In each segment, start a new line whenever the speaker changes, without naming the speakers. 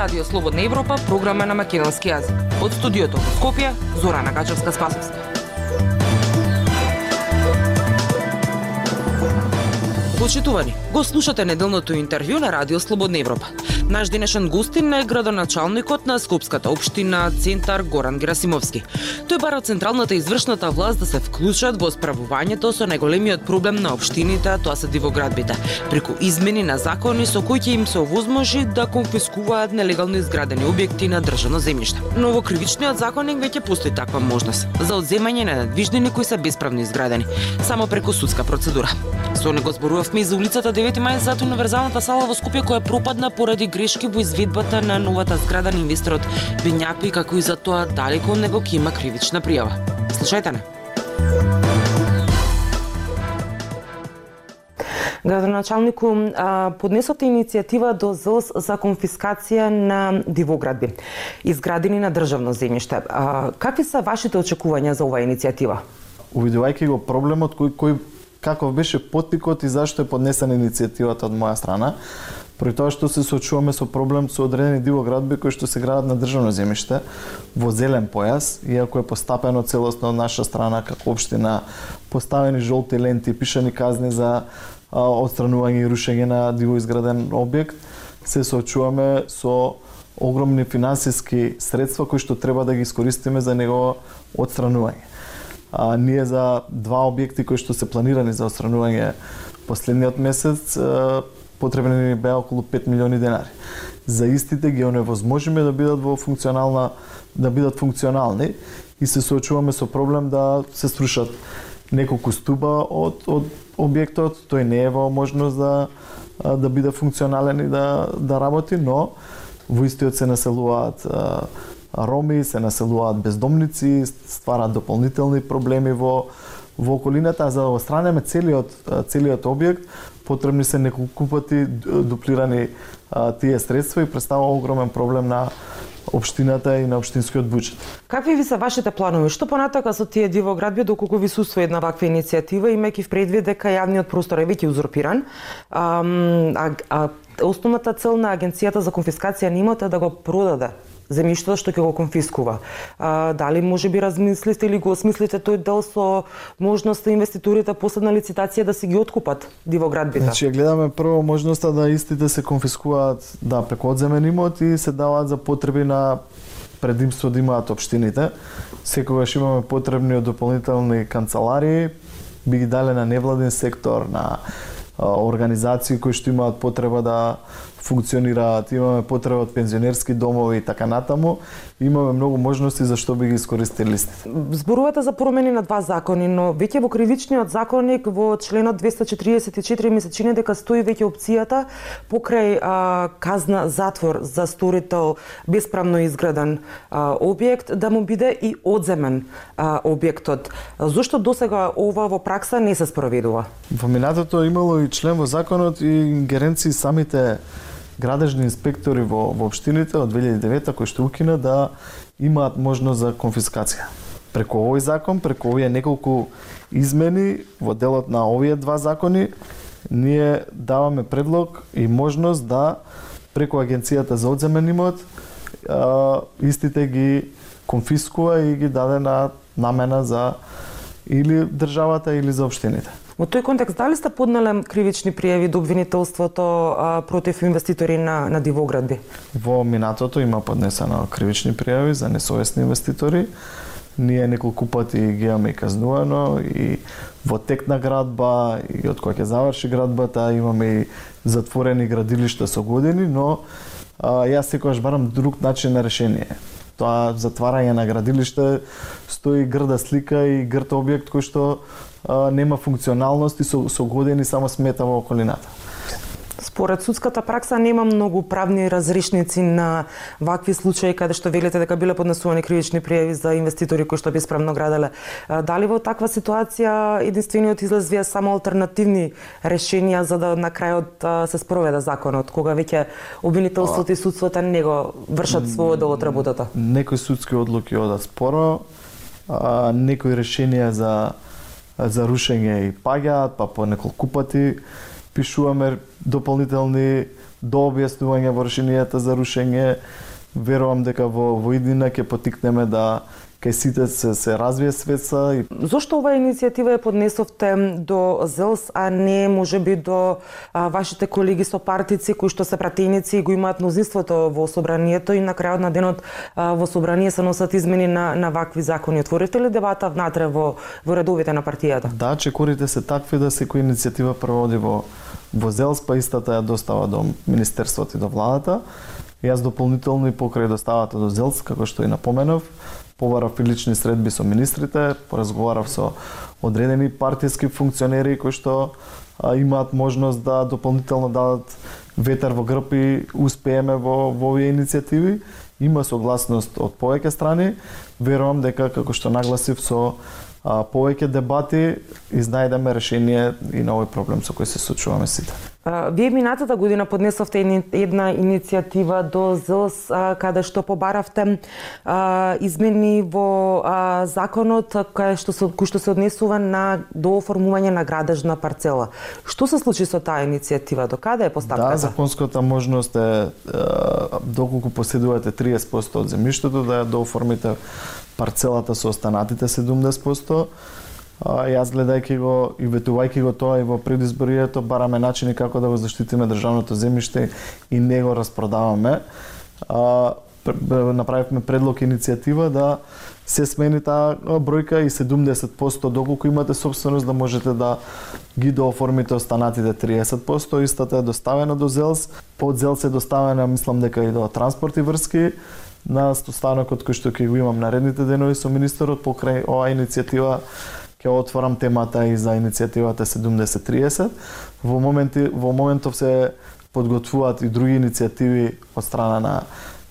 Радио Слободна Европа, програма на македонски јазик. Од студиото во Скопје, Зорана Гачевска-Спасовска. Почитувани, го слушате неделното интервју на Радио Слободна Европа. Наш денешен гостин е градоначалникот на Скопската општина Центар Горан Герасимовски. Тој бара централната извршната власт да се вклучат во справувањето со најголемиот проблем на општините, тоа се дивоградбите, преку измени на закони со кои ќе им се овозможи да конфискуваат нелегално изградени објекти на државно земјиште. Но во кривичниот законник веќе постои таква можност за одземање на недвижнини кои се бесправно изградени, само преку судска процедура. Со него зборувавме и за улицата 9 мај зад универзалната сала во Скопје која пропадна поради грешки во изведбата на новата зграда на инвесторот Бењапи, како и за тоа дали кон него ќе има кривична пријава. Слушајте не. Градоначалнику, поднесоте иницијатива до ЗОС за конфискација на дивоградби, изградени на државно земјиште. Какви се вашите очекувања за оваа иницијатива?
Увидувајќи го проблемот кој, кој каков беше потикот и зашто е поднесена иницијативата од моја страна, При тоа што се соочуваме со проблем со одредени дивоградби кои што се градат на државно земјиште во зелен појас, иако е постапено целосно од наша страна како општина, поставени жолти ленти, пишани казни за отстранување и рушење на дивоизграден објект, се соочуваме со огромни финансиски средства кои што треба да ги искористиме за него отстранување. А, ние за два објекти кои што се планирани за одстранување последниот месец потребни ни беа околу 5 милиони денари. За истите ги оневозможиме да бидат во функционална да бидат функционални и се соочуваме со проблем да се срушат неколку стуба од од објектот, тој не е во можност да да биде функционален и да да работи, но во истиот се населуваат роми, се населуваат бездомници, стварат дополнителни проблеми во во околината, а за да остранеме целиот целиот објект, потребни се неколку пати дуплирани а, тие средства и представува огромен проблем на општината и на општинскиот буџет.
Какви ви се вашите планови? Што понатака со тие дивоградби доколку ви сусва една ваква иницијатива, имајќи предвид дека јавниот простор е веќе узурпиран, а, а, а основната цел на агенцијата за конфискација на имота е да го продаде земјиштето што ќе го конфискува. А, дали може би размислите или го осмислите тој дел со можноста инвеститорите после на лицитација да си ги откупат дивоградбите?
Значи, гледаме прво можноста да истите се конфискуваат да преку одземен имот и се даваат за потреби на предимство да имаат општините. Секогаш имаме потребни од дополнителни канцеларии, би ги дале на невладен сектор, на организации кои што имаат потреба да функционираат, имаме потреба од пензионерски домови и така натаму, имаме многу можности за што би ги искористили листите.
Зборувате за промени на два закони, но веќе во кривичниот законник во членот 244 ми се чини дека стои веќе опцијата покрај а, казна затвор за сторител бесправно изграден а, објект да му биде и одземен а, објектот. Зошто досега ова во пракса не се спроведува?
Во минатото имало и член во законот и ингеренции самите градежни инспектори во, во општините од 2009 кои што укина да имаат можност за конфискација. Преку овој закон, преку овие неколку измени во делот на овие два закони, ние даваме предлог и можност да преку агенцијата за одземен имот а, истите ги конфискува и ги даде на намена за или државата или за општините.
Во тој контекст, дали сте поднале кривични пријави до обвинителството а, против инвеститори на, на дивоградби?
Во минатото има поднесено кривични пријави за несовесни инвеститори. Ние неколку пати ги имаме и казнувано и во тек на градба и од која ќе заврши градбата имаме и затворени градилишта со години, но а, јас секогаш барам друг начин на решение тоа затварање на градилиште стои грда слика и грд објект кој што нема функционалност и со, со години само смета во околината.
Според судската пракса нема многу правни разрешници на вакви случаи каде што велите дека биле поднесувани кривични пријави за инвеститори кои што бесправно граделе. Дали во таква ситуација единствениот излез вие само алтернативни решенија за да на крајот се спроведе законот, кога веќе обвинителството и судството не го вршат својот дел од работата?
Некои судски одлуки одат споро, а, некои решенија за за рушење и паѓаат, па по неколку пати пишуваме дополнителни дообјаснувања во решенијата за рушење. Верувам дека во во иднина ќе потикнеме да кај сите се, се развие светса. И...
Зошто оваа иницијатива ја поднесовте до ЗЕЛС, а не може би до а, вашите колеги со партици кои што се пратеници и го имаат мнозинството во собранието и на крајот на денот а, во собрание се носат измени на, на вакви закони. Отворите ли дебата внатре во, во редовите на партијата?
Да, чекорите се такви да секоја иницијатива проводи во во ЗЕЛС, па истата ја достава до Министерството и до владата. Јас дополнително и покрај доставата до ЗЕЛС, како што и напоменав, побарав и лични средби со министрите, поразговарав со одредени партиски функционери кои што а, имаат можност да дополнително дадат ветер во грб и успееме во, во овие иницијативи. Има согласност од повеќе страни. Верувам дека, како што нагласив, со а, повеќе дебати изнајдеме решение и на овој проблем со кој се сочуваме сите.
Вие минатата година поднесовте една иницијатива до ЗЛС каде што побаравте измени во законот кај што се кој што се однесува на до оформување на градежна парцела. Што се случи со таа иницијатива? До каде е постапката?
Да, законската можност е доколку поседувате 30% од земјиштето да ја дооформите парцелата со останатите 70%. Јас гледајќи го и ветувајќи го тоа и во предизборието бараме начини како да го заштитиме државното земјиште и не го распродаваме. А, направивме предлог иницијатива да се смени таа бројка и 70% доколку имате собственост да можете да ги дооформите останатите 30%, истата е доставена до ЗЕЛС, под ЗЕЛС е доставена мислам дека и до транспорт и врски, на станокот кој што ќе го имам наредните денови со министерот покрај оваа иницијатива ќе отворам темата и за иницијативата 7030. Во моменти во моментов се подготвуваат и други иницијативи од страна на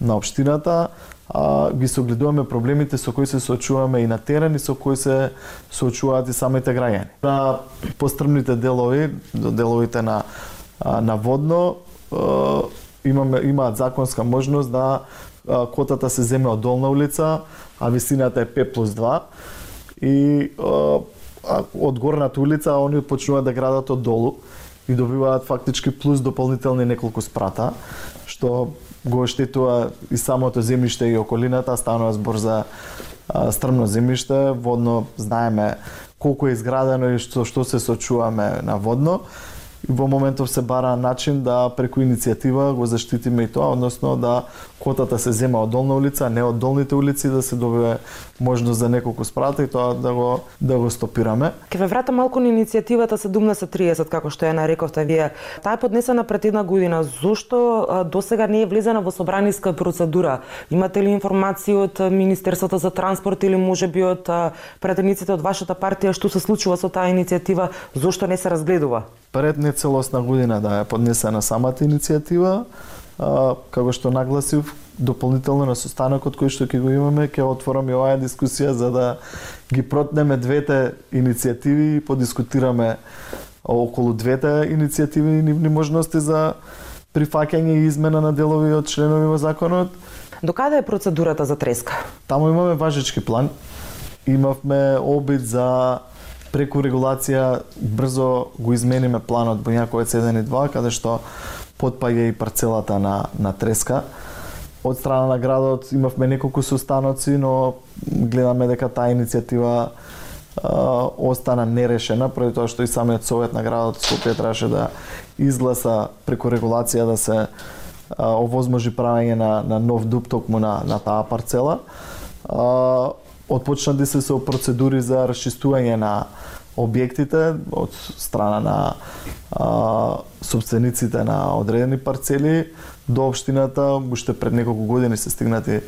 на општината, а ги согледуваме проблемите со кои се соочуваме и на терен и со кои се соочуваат и самите граѓани. На пострмните делови, до деловите на на водно, имаме имаат законска можност да котата се земе од долна улица, а висината е 5 плюс 2 и а, од горната улица они почнуваат да градат од долу и добиваат фактички плюс дополнителни неколку спрата, што го оштетува и самото земјиште и околината, станува збор за а, стрмно земјиште, водно знаеме колку е изградено и што што се сочуваме на водно во моментов се бара начин да преку иницијатива го заштитиме и тоа, односно да котата се зема од долна улица, а не од долните улици да се добие можност за неколку спрата и тоа да го да го стопираме.
Ке ве врата малку на иницијативата 1730 како што ја нарековте вие. Таа е поднесена пред една година. Зошто досега не е влезена во собраниска процедура? Имате ли информации од Министерството за транспорт или можеби од пратениците од вашата партија што се случува со таа иницијатива? Зошто не се разгледува?
Пред не целосна година да е поднесена самата иницијатива, а, како што нагласив, дополнително на состанокот кој што ќе го имаме, ќе отворам и оваа дискусија за да ги протнеме двете иницијативи и подискутираме околу двете иницијативи и нивни можности за прифаќање и измена на делови од членови во законот.
До каде е процедурата за треска?
Таму имаме важечки план. Имавме обид за преку регулација брзо го измениме планот Боњаковец 1 и 2, каде што подпаѓа и парцелата на, на Треска. Од страна на градот имавме неколку состаноци, но гледаме дека таа иницијатива остана нерешена, поради тоа што и самиот совет на градот Скопје требаше да изгласа преку регулација да се овозможи правење на, на нов дуб токму на, на таа парцела. А, Отпочнати да се со процедури за расчистување на објектите од страна на а, собствениците на одредени парцели до општината, уште пред неколку години се стигнати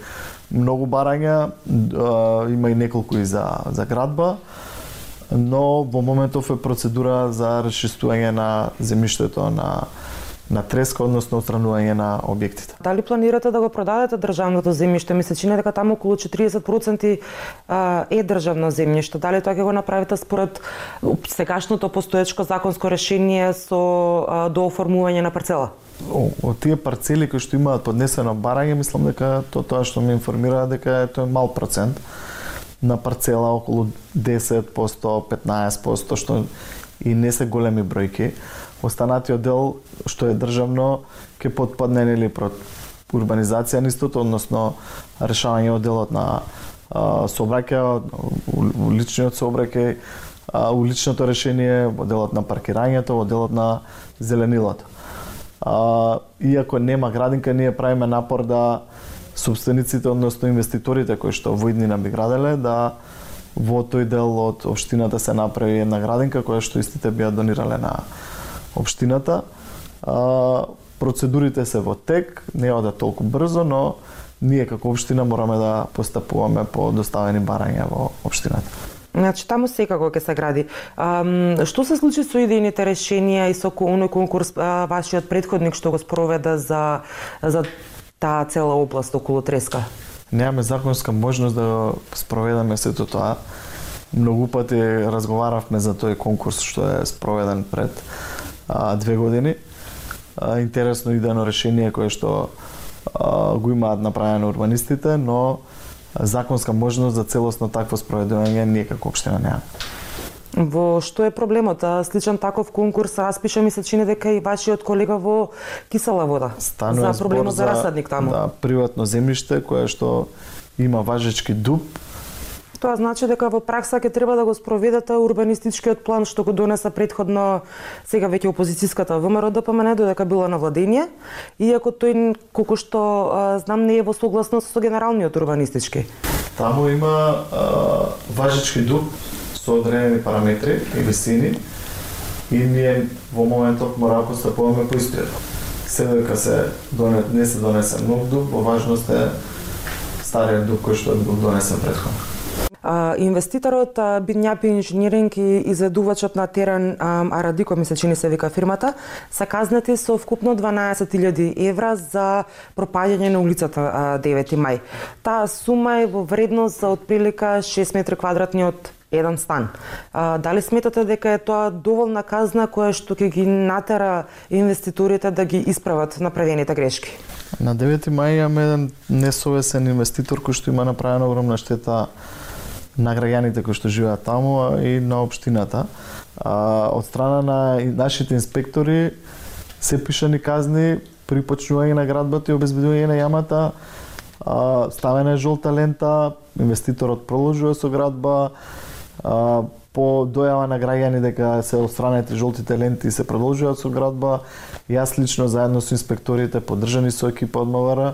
многу барања, а, има и неколку и за, за градба, но во моментов е процедура за расчистување на земјиштето на на треска, односно отстранување на објектите.
Дали планирате да го продадете државното земјиште? Ми се чини дека таму околу 40% е државно земјиште. Дали тоа ќе го направите според сегашното постоечко законско решение со дооформување на парцела?
Од тие парцели кои што имаат поднесено барање, мислам дека то тоа што ме информира дека е тоа е мал процент на парцела околу 10%, 15%, што и не се големи бројки останатиот дел што е државно ќе подпадне нели прот урбанизација нистото, односно решавање од делот на сообраќај, уличниот сообраќај, уличното решение, во делот на паркирањето, во делот на зеленилото. А, иако нема градинка, ние правиме напор да собствениците, односно инвеститорите кои што во иднина би граделе, да во тој дел од општината се направи една градинка која што истите би ја донирале на општината. А, процедурите се во тек, не одат толку брзо, но ние како општина мораме да постапуваме по доставени барања во општината.
Значи, таму секако ќе се гради. А, што се случи со идејните решенија и со оној конкурс а, вашиот предходник што го спроведа за, за таа цела област околу Треска?
Немаме законска можност да спроведаме сето тоа. Многу пати разговаравме за тој конкурс што е спроведен пред а, две години. А, интересно идено решение кое што а, го имаат направено урбанистите, но законска можност за целосно такво спроведување ние како општина немаме.
Во што е проблемот? Сличен таков конкурс распиша ми се чини дека и вашиот колега во кисела вода.
Станува
за проблемот за, за расадник таму.
Да, приватно земјиште кое што има важечки дуб
Тоа значи дека во пракса ќе треба да го спроведете урбанистичкиот план што го донеса предходно сега веќе опозицијската ВМРО да ДПМН додека било на владење, иако тој колку што а, знам не е во согласност со генералниот урбанистички.
Таму има а, важички дуб со одредени параметри и висини и ние во моментот мора да постапуваме по истиот. Се дека се донет, не се донесе нов дуб, во важност е стариот дуб кој што бил донесен предходно.
А, инвеститорот Бидњапи инженеринг и изведувачот на терен Арадико, ми се чини се вика фирмата, се казнати со вкупно 12.000 евра за пропаѓање на улицата 9 мај. Таа сума е во вредност за отприлика 6 метри квадратни од еден стан. А, дали сметате дека е тоа доволна казна која што ќе ги натера инвеститорите да ги исправат направените грешки?
На 9 мај имаме еден несовесен инвеститор кој што има направена огромна штета на граѓаните кои што живеат таму и на општината. А, од страна на нашите инспектори се пишани казни при почнување на градбата и обезбедување на јамата, а, ставена е жолта лента, инвеститорот продолжува со градба, а, по дојава на граѓани дека се отстранети жолтите ленти и се продолжуваат со градба. Јас лично заедно со инспекторите поддржани со екипа од МВР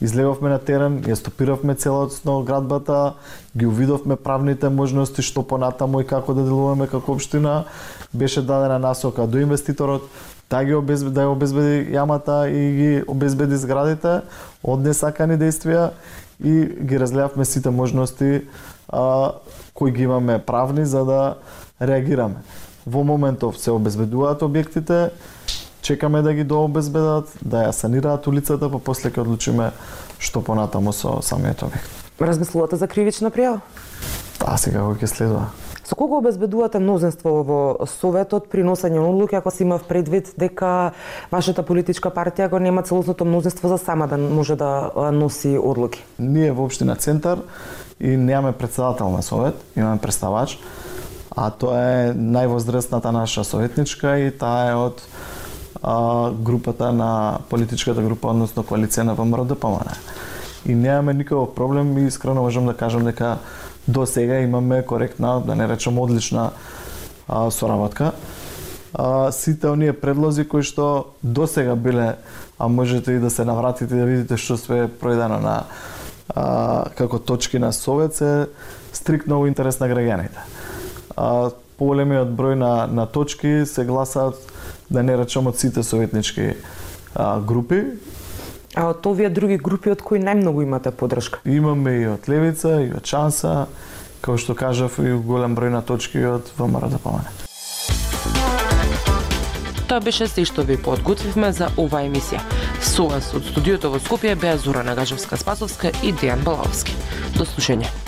излеговме на терен, ја стопиравме целосно градбата, ги увидовме правните можности што понатаму и како да делуваме како општина. Беше дадена насока до инвеститорот да ги обезбеди, да ја обезбеди јамата и ги обезбеди зградите од несакани действија и ги разгледавме сите можности а, кои ги имаме правни за да реагираме. Во моментов се обезбедуваат објектите, чекаме да ги дообезбедат, да ја санираат улицата, па после ќе одлучиме што понатаму со самиот објект.
Размислувате за кривична пријава?
Таа сега ќе следува.
Со кого обезбедувате мнозинство во Советот при носење на одлуки, ако си имав предвид дека вашата политичка партија го нема целосното мнозинство за сама да може да носи одлуки?
Ние во Обштина Центар и немаме председател на Совет, имаме представач, а тоа е највозрастната наша советничка и таа е од а, групата на политичката група, односно коалиција на ВМРО да ДПМН. И немаме никаков проблем и искрено можам да кажам дека до сега имаме коректна, да не речем одлична а, соработка. А, сите оние предлози кои што до сега биле, а можете и да се навратите да видите што све пројдено на а, како точки на Совет се стриктно во интерес на граѓаните. А, поголемиот број на, на точки се гласаат да не речам од сите советнички а, групи.
А од овие други групи од кои најмногу имате поддршка?
Имаме и од Левица, и од Шанса, како што кажав и голем број на точки од ВМРО да помане.
Тоа беше се што ви подготвивме за оваа емисија. Со вас од студиото во Скопје беа Зора Нагажевска Спасовска и Дејан Балавски. До слушање.